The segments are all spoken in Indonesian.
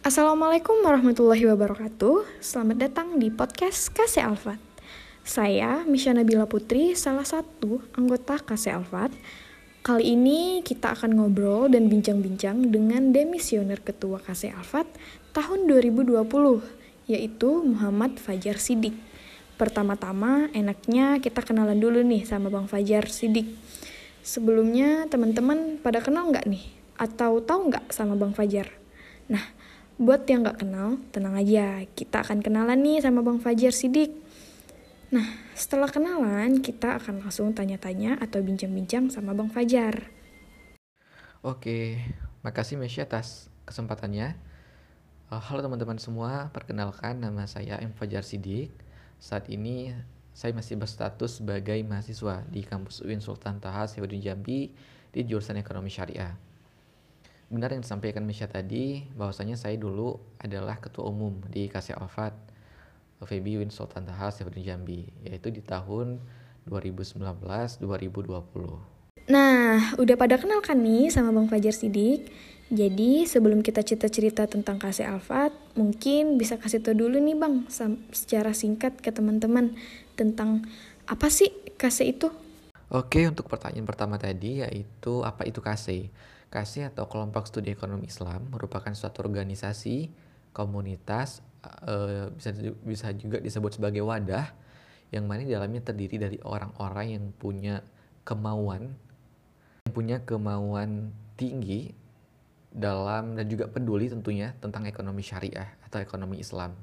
Assalamualaikum warahmatullahi wabarakatuh. Selamat datang di podcast KC Alfat. Saya Misha Nabila Putri, salah satu anggota KC Alfat. Kali ini kita akan ngobrol dan bincang-bincang dengan demisioner ketua KC Alfat tahun 2020, yaitu Muhammad Fajar Sidik. Pertama-tama, enaknya kita kenalan dulu nih sama Bang Fajar Sidik. Sebelumnya, teman-teman pada kenal nggak nih? Atau tahu nggak sama Bang Fajar? Nah, Buat yang gak kenal, tenang aja, kita akan kenalan nih sama Bang Fajar Sidik. Nah, setelah kenalan, kita akan langsung tanya-tanya atau bincang-bincang sama Bang Fajar. Oke, makasih Mesya atas kesempatannya. Uh, halo teman-teman semua, perkenalkan nama saya M. Fajar Sidik. Saat ini saya masih berstatus sebagai mahasiswa di kampus UIN Sultan Taha Sewudin Jambi di jurusan Ekonomi Syariah benar yang disampaikan Misha tadi bahwasanya saya dulu adalah ketua umum di Kasih Alfat Febi Win Sultan Taha Sefudin Jambi yaitu di tahun 2019-2020. Nah, udah pada kenal kan nih sama Bang Fajar Sidik? Jadi sebelum kita cerita-cerita tentang Kasih Alfat, mungkin bisa kasih tau dulu nih Bang, secara singkat ke teman-teman tentang apa sih Kasih itu? Oke, untuk pertanyaan pertama tadi yaitu apa itu Kasih? KASI atau Kelompok Studi Ekonomi Islam merupakan suatu organisasi, komunitas, e, bisa bisa juga disebut sebagai wadah yang mana di dalamnya terdiri dari orang-orang yang punya kemauan, yang punya kemauan tinggi dalam dan juga peduli tentunya tentang ekonomi syariah atau ekonomi Islam.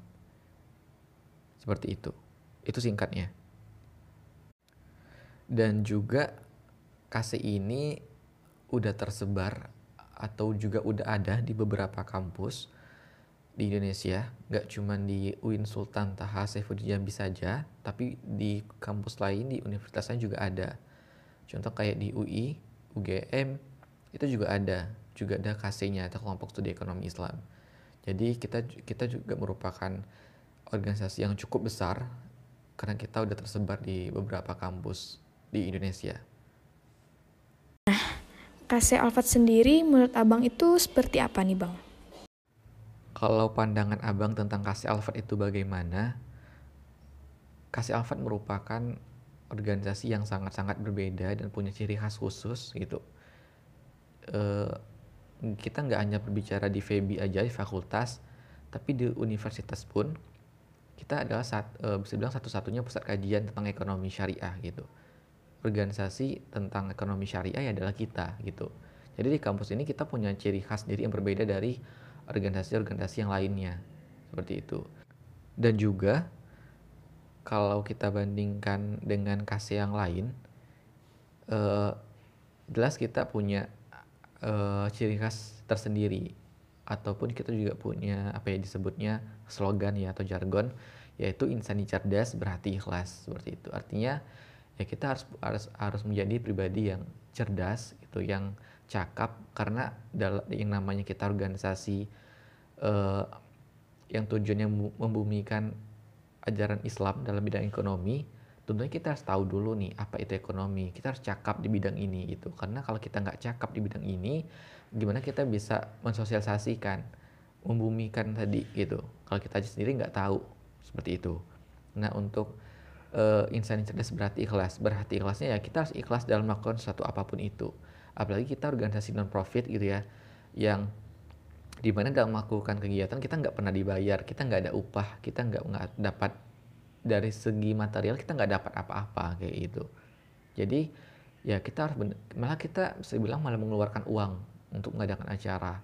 Seperti itu. Itu singkatnya. Dan juga KASI ini udah tersebar atau juga udah ada di beberapa kampus di Indonesia, nggak cuma di UIN Sultan Taha Saifuddin Jambi saja, tapi di kampus lain di universitas lain juga ada. Contoh kayak di UI, UGM, itu juga ada, juga ada KC-nya atau kelompok studi ekonomi Islam. Jadi kita kita juga merupakan organisasi yang cukup besar karena kita udah tersebar di beberapa kampus di Indonesia. KC Alfat sendiri menurut abang itu seperti apa nih bang? Kalau pandangan abang tentang KC Alfat itu bagaimana? KC Alfat merupakan organisasi yang sangat-sangat berbeda dan punya ciri khas khusus gitu. E, kita nggak hanya berbicara di FEBI aja di fakultas, tapi di universitas pun kita adalah saat, e, bisa bilang satu-satunya pusat kajian tentang ekonomi syariah gitu organisasi tentang ekonomi syariah ya adalah kita gitu. Jadi di kampus ini kita punya ciri khas diri yang berbeda dari organisasi-organisasi yang lainnya. Seperti itu. Dan juga kalau kita bandingkan dengan kasih yang lain, eh, jelas kita punya eh, ciri khas tersendiri ataupun kita juga punya apa ya disebutnya slogan ya atau jargon yaitu insani cerdas berhati ikhlas seperti itu. Artinya ya kita harus harus harus menjadi pribadi yang cerdas itu yang cakap. Karena dalam yang namanya kita organisasi uh, yang tujuannya membumikan ajaran Islam dalam bidang ekonomi tentunya kita harus tahu dulu nih apa itu ekonomi. Kita harus cakap di bidang ini gitu. Karena kalau kita nggak cakap di bidang ini gimana kita bisa mensosialisasikan membumikan tadi gitu. Kalau kita aja sendiri nggak tahu seperti itu. Nah untuk uh, insan yang cerdas berarti ikhlas. Berhati ikhlasnya ya kita harus ikhlas dalam melakukan sesuatu apa pun itu. Apalagi kita organisasi non profit gitu ya, yang di mana dalam melakukan kegiatan kita nggak pernah dibayar, kita nggak ada upah, kita nggak dapat dari segi material kita nggak dapat apa-apa kayak gitu. Jadi ya kita harus malah kita bisa bilang malah mengeluarkan uang untuk mengadakan acara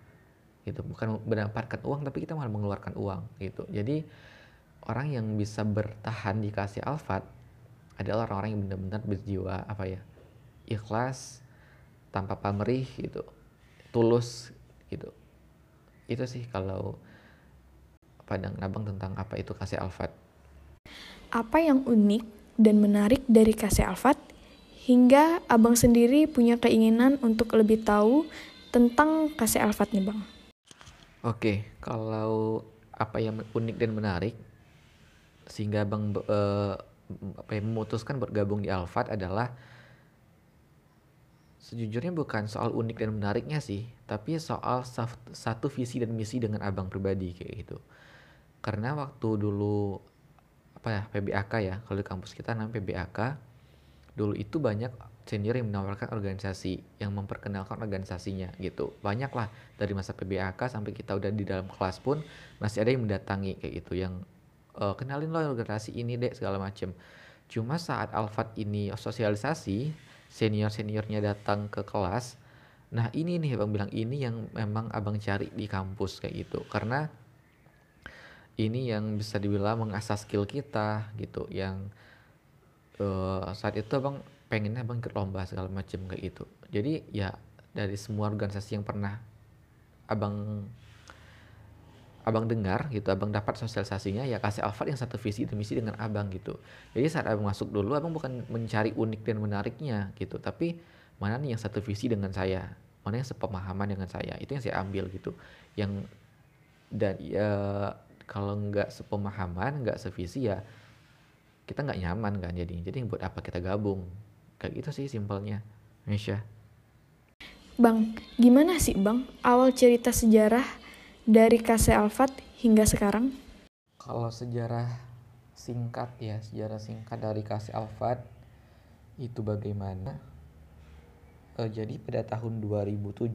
gitu bukan mendapatkan uang tapi kita malah mengeluarkan uang gitu jadi orang yang bisa bertahan di kasih alfat adalah orang-orang yang benar-benar berjiwa apa ya ikhlas tanpa pamrih gitu tulus gitu. Itu sih kalau padang nabang tentang apa itu kasih alfat apa yang unik dan menarik dari kasih alfat hingga abang sendiri punya keinginan untuk lebih tahu tentang kasih alfat nih bang. Oke kalau apa yang unik dan menarik sehingga Bang uh, apa ya, memutuskan bergabung di Alfat adalah Sejujurnya bukan soal unik dan menariknya sih, tapi soal satu visi dan misi dengan abang pribadi kayak gitu. Karena waktu dulu apa ya PBAK ya, kalau di kampus kita namanya PBAK, dulu itu banyak senior yang menawarkan organisasi, yang memperkenalkan organisasinya gitu. Banyak lah dari masa PBAK sampai kita udah di dalam kelas pun masih ada yang mendatangi kayak gitu, yang e, kenalin lo organisasi ini deh segala macem. Cuma saat Alfat ini sosialisasi, senior-seniornya datang ke kelas nah ini nih abang bilang ini yang memang abang cari di kampus kayak gitu karena ini yang bisa dibilang mengasah skill kita gitu yang uh, saat itu abang pengennya abang ikut lomba segala macam kayak gitu jadi ya dari semua organisasi yang pernah abang abang dengar gitu abang dapat sosialisasinya ya kasih Alfat yang satu visi dan misi dengan abang gitu. Jadi saat abang masuk dulu abang bukan mencari unik dan menariknya gitu tapi mana nih yang satu visi dengan saya? Mana yang sepemahaman dengan saya? Itu yang saya ambil gitu. Yang dan ya kalau nggak sepemahaman nggak sevisi ya kita nggak nyaman kan jadi jadi buat apa kita gabung? Kayak gitu sih simpelnya Mesya Bang, gimana sih Bang? Awal cerita sejarah dari Kase Alfat hingga sekarang? Kalau sejarah singkat ya, sejarah singkat dari Kase Alfat itu bagaimana? Uh, jadi pada tahun 2007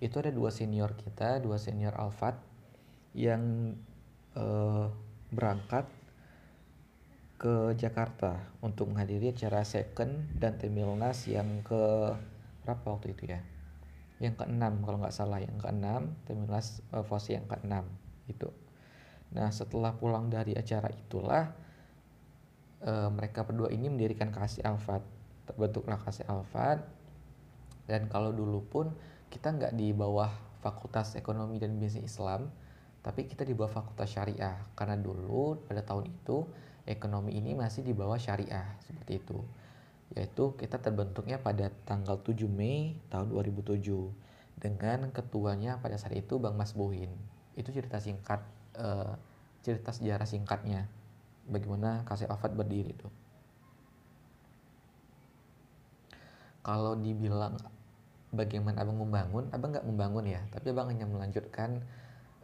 itu ada dua senior kita, dua senior Alfat yang uh, berangkat ke Jakarta untuk menghadiri acara second dan Temilnas yang ke berapa waktu itu ya? Yang keenam kalau nggak salah yang keenam Temilas uh, Fosi yang keenam itu nah setelah pulang dari acara itulah uh, mereka berdua ini mendirikan kasih Alfat terbentuklah kasih Alfat dan kalau dulu pun kita nggak di bawah Fakultas Ekonomi dan Bisnis Islam tapi kita di bawah Fakultas Syariah. Karena dulu pada tahun itu ekonomi ini masih di bawah syariah seperti itu yaitu kita terbentuknya pada tanggal 7 Mei tahun 2007 dengan ketuanya pada saat itu Bang Mas Bohin. Itu cerita singkat uh, cerita sejarah singkatnya bagaimana Kasih Alfat berdiri itu. Kalau dibilang bagaimana abang membangun, abang nggak membangun ya, tapi abang hanya melanjutkan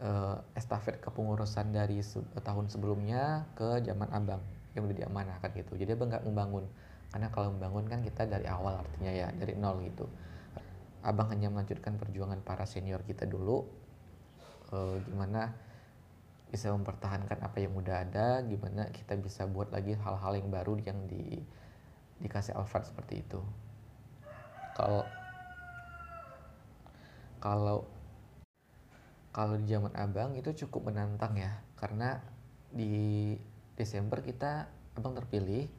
uh, estafet kepengurusan dari se tahun sebelumnya ke zaman abang yang udah diamanahkan gitu. Jadi abang nggak membangun karena kalau membangun kan kita dari awal artinya ya dari nol gitu. Abang hanya melanjutkan perjuangan para senior kita dulu e, gimana bisa mempertahankan apa yang udah ada gimana kita bisa buat lagi hal-hal yang baru yang di dikasih Alfred seperti itu. Kalau kalau kalau di zaman abang itu cukup menantang ya karena di Desember kita abang terpilih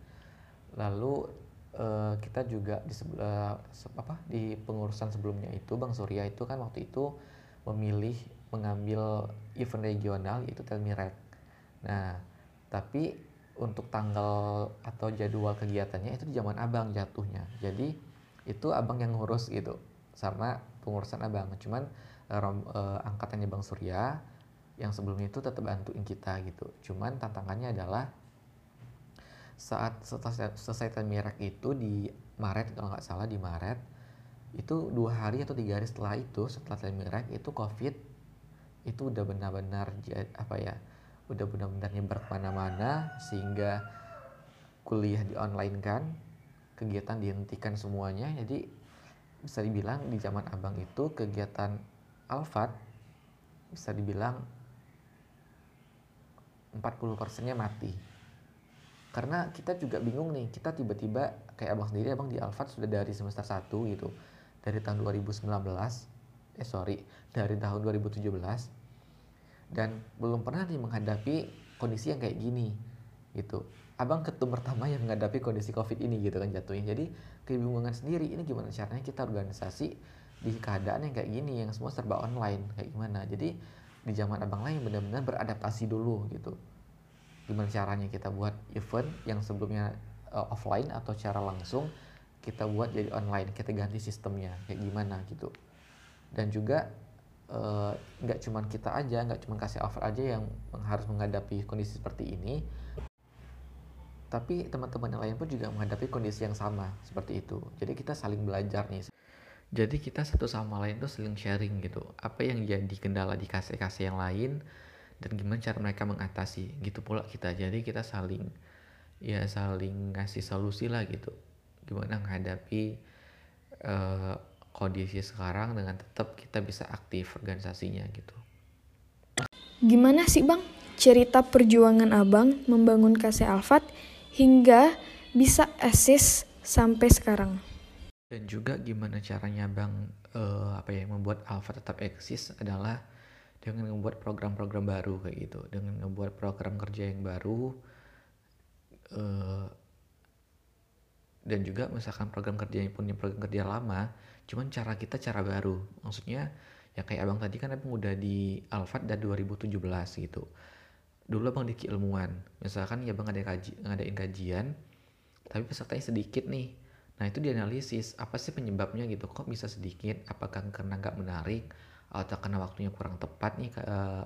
lalu uh, kita juga di sebelah apa di pengurusan sebelumnya itu Bang Surya itu kan waktu itu memilih mengambil event regional yaitu Telmirek. Nah, tapi untuk tanggal atau jadwal kegiatannya itu di zaman Abang jatuhnya. Jadi itu Abang yang ngurus gitu sama pengurusan Abang. Cuman uh, uh, angkatannya Bang Surya yang sebelumnya itu tetap bantuin kita gitu. Cuman tantangannya adalah saat setelah selesai Temirak itu di Maret kalau nggak salah di Maret itu dua hari atau tiga hari setelah itu setelah Temirak itu COVID itu udah benar-benar apa ya udah benar-benar nyebar ke mana-mana sehingga kuliah di online kan kegiatan dihentikan semuanya. Jadi bisa dibilang di zaman abang itu kegiatan Alfat bisa dibilang 40 persennya mati karena kita juga bingung nih kita tiba-tiba kayak abang sendiri abang di Alfat sudah dari semester 1 gitu. Dari tahun 2019 eh sorry dari tahun 2017 dan belum pernah nih menghadapi kondisi yang kayak gini gitu. Abang ketum pertama yang menghadapi kondisi covid ini gitu kan jatuhnya. Jadi kebingungan sendiri ini gimana caranya kita organisasi di keadaan yang kayak gini yang semua serba online kayak gimana? Jadi di zaman abang lain benar-benar beradaptasi dulu gitu gimana caranya kita buat event yang sebelumnya uh, offline atau cara langsung kita buat jadi online kita ganti sistemnya kayak gimana gitu. Dan juga uh, nggak uh, cuman kita aja nggak cuman kasih offer aja yang harus menghadapi kondisi seperti ini. Tapi teman-teman yang lain pun juga menghadapi kondisi yang sama seperti itu. Jadi kita saling belajar nih. Jadi kita satu sama lain tuh saling sharing gitu. Apa yang jadi kendala di kasih-kasih yang lain dan gimana cara mereka mengatasi gitu pula kita. Jadi kita saling ya saling ngasih solusi lah gitu. Gimana menghadapi uh, kondisi sekarang dengan tetap kita bisa aktif organisasinya gitu. Gimana sih bang? Cerita perjuangan abang membangun kasih Alfat hingga bisa eksis sampai sekarang. Dan juga gimana caranya bang uh, apa ya membuat Alpha tetap eksis adalah dengan membuat program-program baru kayak gitu. Dengan membuat program kerja yang baru uh, dan juga misalkan program kerja yang punya program kerja lama cuman cara kita cara baru. Maksudnya ya kayak abang tadi kan abang udah di Alfat dari 2017 gitu. Dulu abang di keilmuan. Misalkan ya bang ada kaji ngadain kajian tapi pesertanya sedikit nih. Nah itu dianalisis apa sih penyebabnya gitu? Kok bisa sedikit? Apakah karena nggak menarik atau karena waktunya kurang tepat nih uh,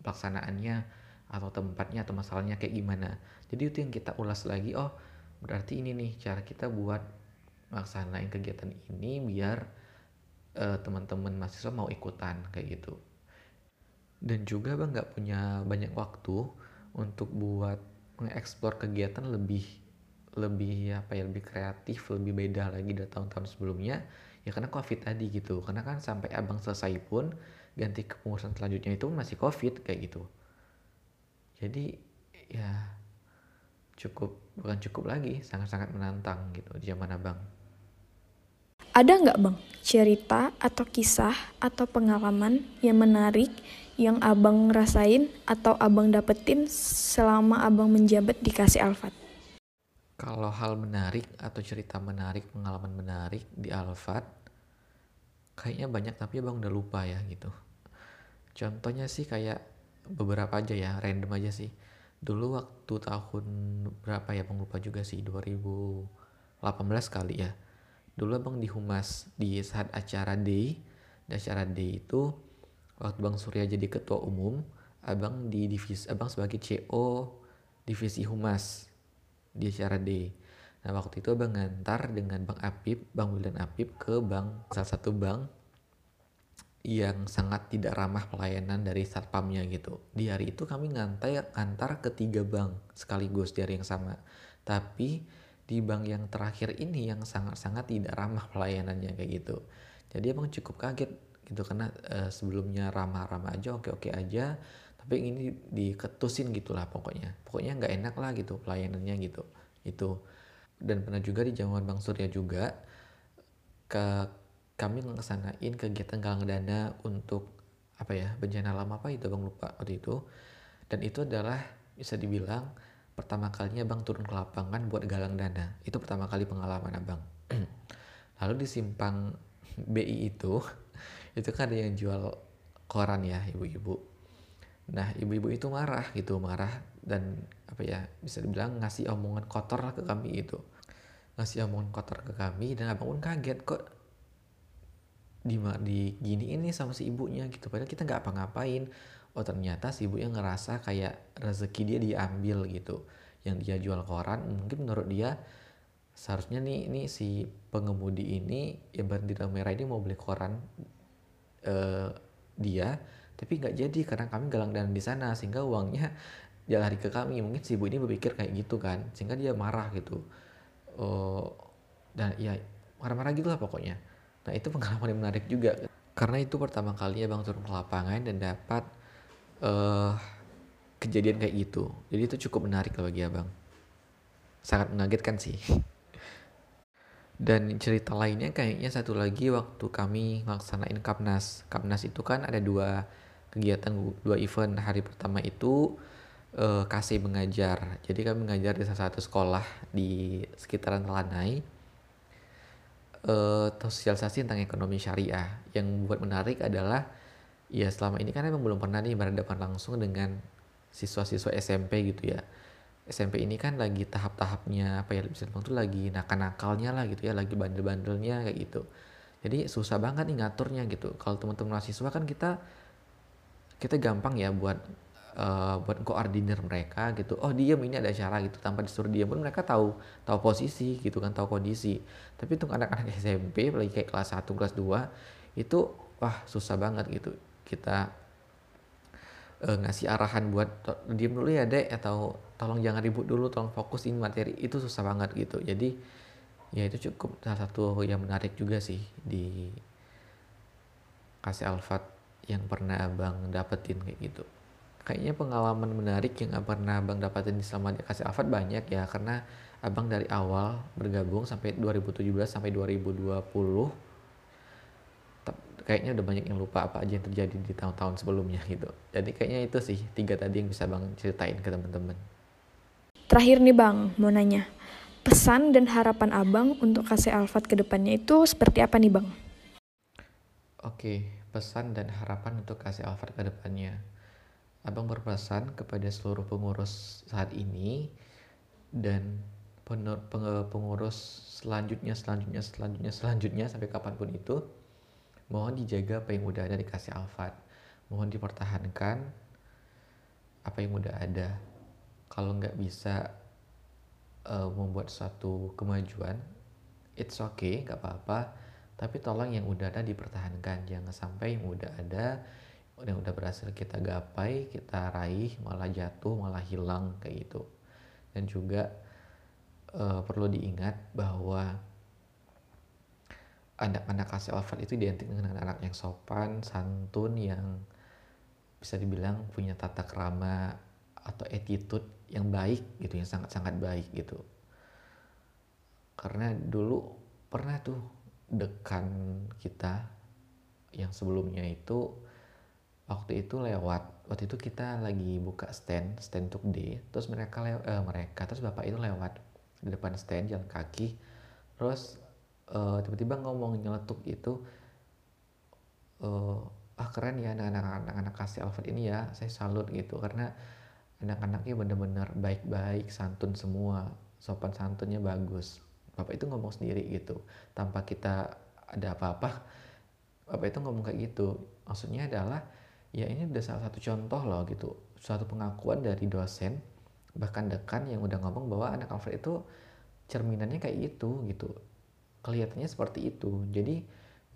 pelaksanaannya atau tempatnya atau masalahnya kayak gimana. Jadi itu yang kita ulas lagi oh berarti ini nih cara kita buat melaksanain kegiatan ini biar uh, teman-teman mahasiswa mau ikutan kayak gitu. Dan juga bang nggak punya banyak waktu untuk buat mengeksplor kegiatan lebih lebih apa ya lebih kreatif lebih beda lagi dari tahun-tahun sebelumnya ya karena covid tadi gitu. Karena kan sampai abang selesai pun ganti kepengurusan selanjutnya itu masih covid kayak gitu. Jadi ya cukup bukan cukup lagi sangat-sangat menantang gitu di zaman abang. Ada nggak bang cerita atau kisah atau pengalaman yang menarik yang abang rasain atau abang dapetin selama abang menjabat di Kasih Alfat? Kalau hal menarik atau cerita menarik, pengalaman menarik di Alfat, kayaknya banyak tapi abang udah lupa ya gitu. Contohnya sih kayak beberapa aja ya, random aja sih. Dulu waktu tahun berapa ya abang lupa juga sih, 2018 kali ya. Dulu abang di Humas di saat acara Day, di acara Day itu waktu Bang Surya jadi ketua umum, abang di divisi abang sebagai CO divisi Humas di acara D. Nah waktu itu abang ngantar dengan Bang Apip, Bang Wildan Apip ke bank salah satu bank yang sangat tidak ramah pelayanan dari satpamnya gitu. Di hari itu kami ngantar ngantar ke tiga bank sekaligus di hari yang sama. Tapi di bank yang terakhir ini yang sangat-sangat tidak ramah pelayanannya kayak gitu. Jadi abang cukup kaget gitu karena uh, sebelumnya ramah-ramah aja oke-oke aja tapi ini diketusin gitulah pokoknya. Pokoknya nggak enak lah gitu pelayanannya gitu. Itu. Dan pernah juga di zaman Bang Surya juga ke kami ngelaksanain kegiatan galang dana untuk apa ya bencana alam apa itu bang lupa waktu itu. Dan itu adalah bisa dibilang pertama kalinya bang turun ke lapangan buat galang dana. Itu pertama kali pengalaman abang. Lalu di simpang BI itu itu kan ada yang jual koran ya ibu-ibu Nah ibu-ibu itu marah gitu, marah dan apa ya bisa dibilang ngasih omongan kotor ke kami itu. Ngasih omongan kotor ke kami dan abang pun kaget kok di di gini ini sama si ibunya? Gitu. Padahal kita nggak apa-ngapain. Oh ternyata si ibunya ngerasa kayak rezeki dia diambil gitu. Yang dia jual koran mungkin menurut dia seharusnya nih ini si pengemudi ini yang berhenti merah ini mau beli koran uh, dia tapi nggak jadi karena kami galang dana di sana sehingga uangnya dia lari ke kami. Mungkin si ibu ini berpikir kayak gitu kan sehingga dia marah gitu. Uh, dan ya marah-marah gitu lah pokoknya. Nah itu pengalaman yang menarik juga. Karena itu pertama kalinya bang turun ke lapangan dan dapat uh, kejadian kayak gitu. Jadi itu cukup menarik lah bagi abang. Sangat mengagetkan sih. Dan cerita lainnya kayaknya satu lagi waktu kami melaksanain Kapnas. Kapnas itu kan ada dua kegiatan dua event. Hari pertama itu uh, kasih mengajar. Jadi kami mengajar di salah satu sekolah di sekitaran Telanai uh, sosialisasi tentang ekonomi syariah. Yang buat menarik adalah ya selama ini kan emang belum pernah nih berhadapan langsung dengan siswa-siswa SMP gitu ya. SMP ini kan lagi tahap-tahapnya apa ya bisa dibilang tuh lagi nakal-nakalnya lah gitu ya lagi bandel-bandelnya kayak gitu. Jadi susah banget nih ngaturnya gitu. Kalau teman-teman mahasiswa kan kita kita gampang ya buat uh, buat koordinir mereka gitu. Oh diam ini ada acara gitu tanpa disuruh diam pun mereka tahu tahu posisi gitu kan tahu kondisi. Tapi untuk anak-anak SMP lagi kayak kelas 1 kelas 2 itu wah susah banget gitu. Kita uh, ngasih arahan buat diam dulu ya dek atau tolong jangan ribut dulu tolong fokusin materi. Itu susah banget gitu. Jadi ya itu cukup salah satu yang menarik juga sih di kasih alfat yang pernah abang dapetin kayak gitu. Kayaknya pengalaman menarik yang pernah abang dapetin di selama di kasih alfat banyak ya karena abang dari awal bergabung sampai 2017 sampai 2020 kayaknya udah banyak yang lupa apa aja yang terjadi di tahun-tahun sebelumnya gitu. Jadi kayaknya itu sih tiga tadi yang bisa bang ceritain ke teman-teman. Terakhir nih bang mau nanya. Pesan dan harapan abang untuk kasih alfat ke depannya itu seperti apa nih bang? Oke pesan dan harapan untuk kasih alfat ke depannya. Abang berpesan kepada seluruh pengurus saat ini dan pengurus selanjutnya selanjutnya selanjutnya selanjutnya sampai kapan pun itu mohon dijaga apa yang udah ada dikasih alfat mohon dipertahankan apa yang udah ada. Kalau nggak bisa uh, membuat suatu kemajuan it's okay nggak apa-apa tapi tolong yang udah ada dipertahankan jangan sampai yang udah ada yang udah berhasil kita gapai kita raih malah jatuh malah hilang kayak gitu dan juga uh, perlu diingat bahwa anak-anak kasih alfat itu identik dengan anak-anak yang sopan, santun, yang bisa dibilang punya tata kerama atau attitude yang baik gitu, yang sangat-sangat baik gitu. Karena dulu pernah tuh dekan kita yang sebelumnya itu waktu itu lewat waktu itu kita lagi buka stand stand untuk D terus mereka eh, mereka terus bapak itu lewat di depan stand jalan kaki terus uh, tiba-tiba ngomong nyeletuk itu uh, ah keren ya anak-anak anak-anak kasih Alfred ini ya saya salut gitu. Karena anak-anaknya bener-bener baik-baik santun semua sopan santunnya bagus bapak itu ngomong sendiri gitu. Tanpa kita ada apa-apa bapak itu ngomong kayak gitu. Maksudnya adalah ya ini udah salah satu contoh loh gitu. Suatu pengakuan dari dosen bahkan dekan yang udah ngomong bahwa anak Alfred itu cerminannya kayak gitu gitu. Kelihatannya seperti itu. Jadi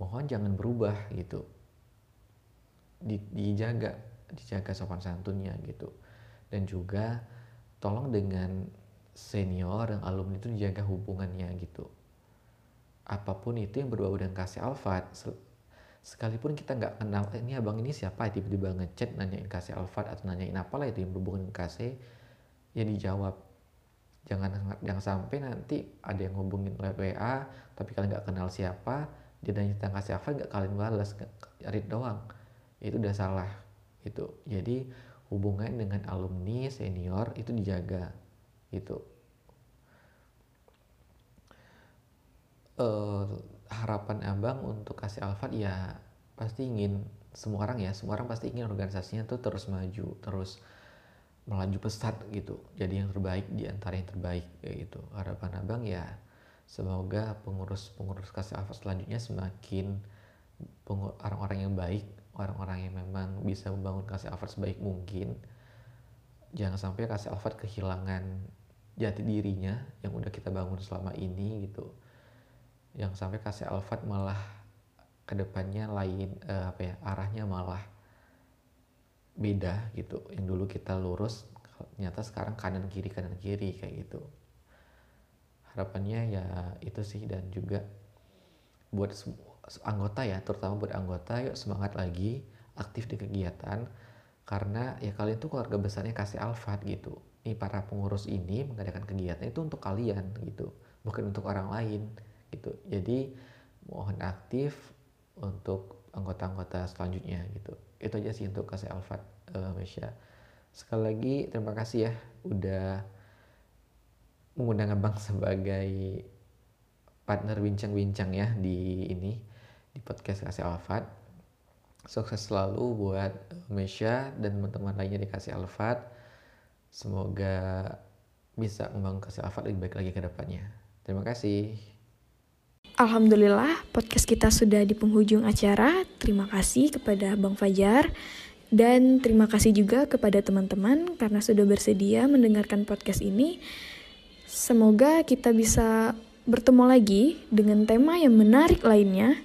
mohon jangan berubah gitu. Di, dijaga dijaga sopan santunnya gitu. Dan juga tolong dengan senior dan alumni itu dijaga hubungannya gitu. Apa pun itu yang berbau dengan kasih alfat sekalipun kita nggak kenal eh, ini abang ini siapa? Tiba-tiba ngechat nanyain kasih alfat atau nanyain apalah itu yang berhubungan dengan kasih ya dijawab. Jangan jangan sampai nanti ada yang hubungin lewat WA tapi kalian nggak kenal siapa dia nanya tentang kasih apa nggak kalian balas read doang. Itu udah salah itu jadi hubungan dengan alumni senior itu dijaga itu uh, harapan abang untuk kasih alfat ya pasti ingin semua orang ya semua orang pasti ingin organisasinya tuh terus maju terus melaju pesat gitu. Jadi yang terbaik di antara yang terbaik kayak gitu. Harapan abang ya semoga pengurus-pengurus kasih alfa selanjutnya semakin orang-orang yang baik orang-orang yang memang bisa membangun kasih alfa sebaik mungkin. Jangan sampai kasih alfa kehilangan jati dirinya yang udah kita bangun selama ini gitu. Yang sampai kasih alfa malah ke depannya lain uh, apa ya arahnya malah beda gitu. Yang dulu kita lurus ternyata sekarang kanan kiri kanan kiri kayak gitu. Harapannya ya itu sih dan juga buat anggota ya terutama buat anggota yuk semangat lagi aktif di kegiatan. Karena ya kalian tuh keluarga besarnya kasih alfat gitu para pengurus ini mengadakan kegiatan itu untuk kalian gitu. Bukan untuk orang lain gitu. Jadi mohon aktif untuk anggota-anggota selanjutnya gitu. Itu aja sih untuk kasih Alfat uh, Mesya. Sekali lagi terima kasih ya udah mengundang abang sebagai partner bincang-bincang ya di ini di podcast kasih Alfat. Sukses selalu buat Mesya dan teman-teman lainnya di kasih Alfat semoga bisa membangun kasih Alfat lebih baik lagi ke depannya terima kasih Alhamdulillah podcast kita sudah di penghujung acara. Terima kasih kepada Bang Fajar Dan terima kasih juga kepada teman-teman karena sudah bersedia mendengarkan podcast ini. Semoga kita bisa bertemu lagi dengan tema yang menarik lainnya.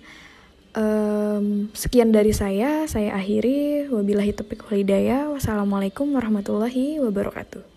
Um, sekian dari saya, saya akhiri. Wabillahi taufiq walhidayah. Wassalamualaikum warahmatullahi wabarakatuh.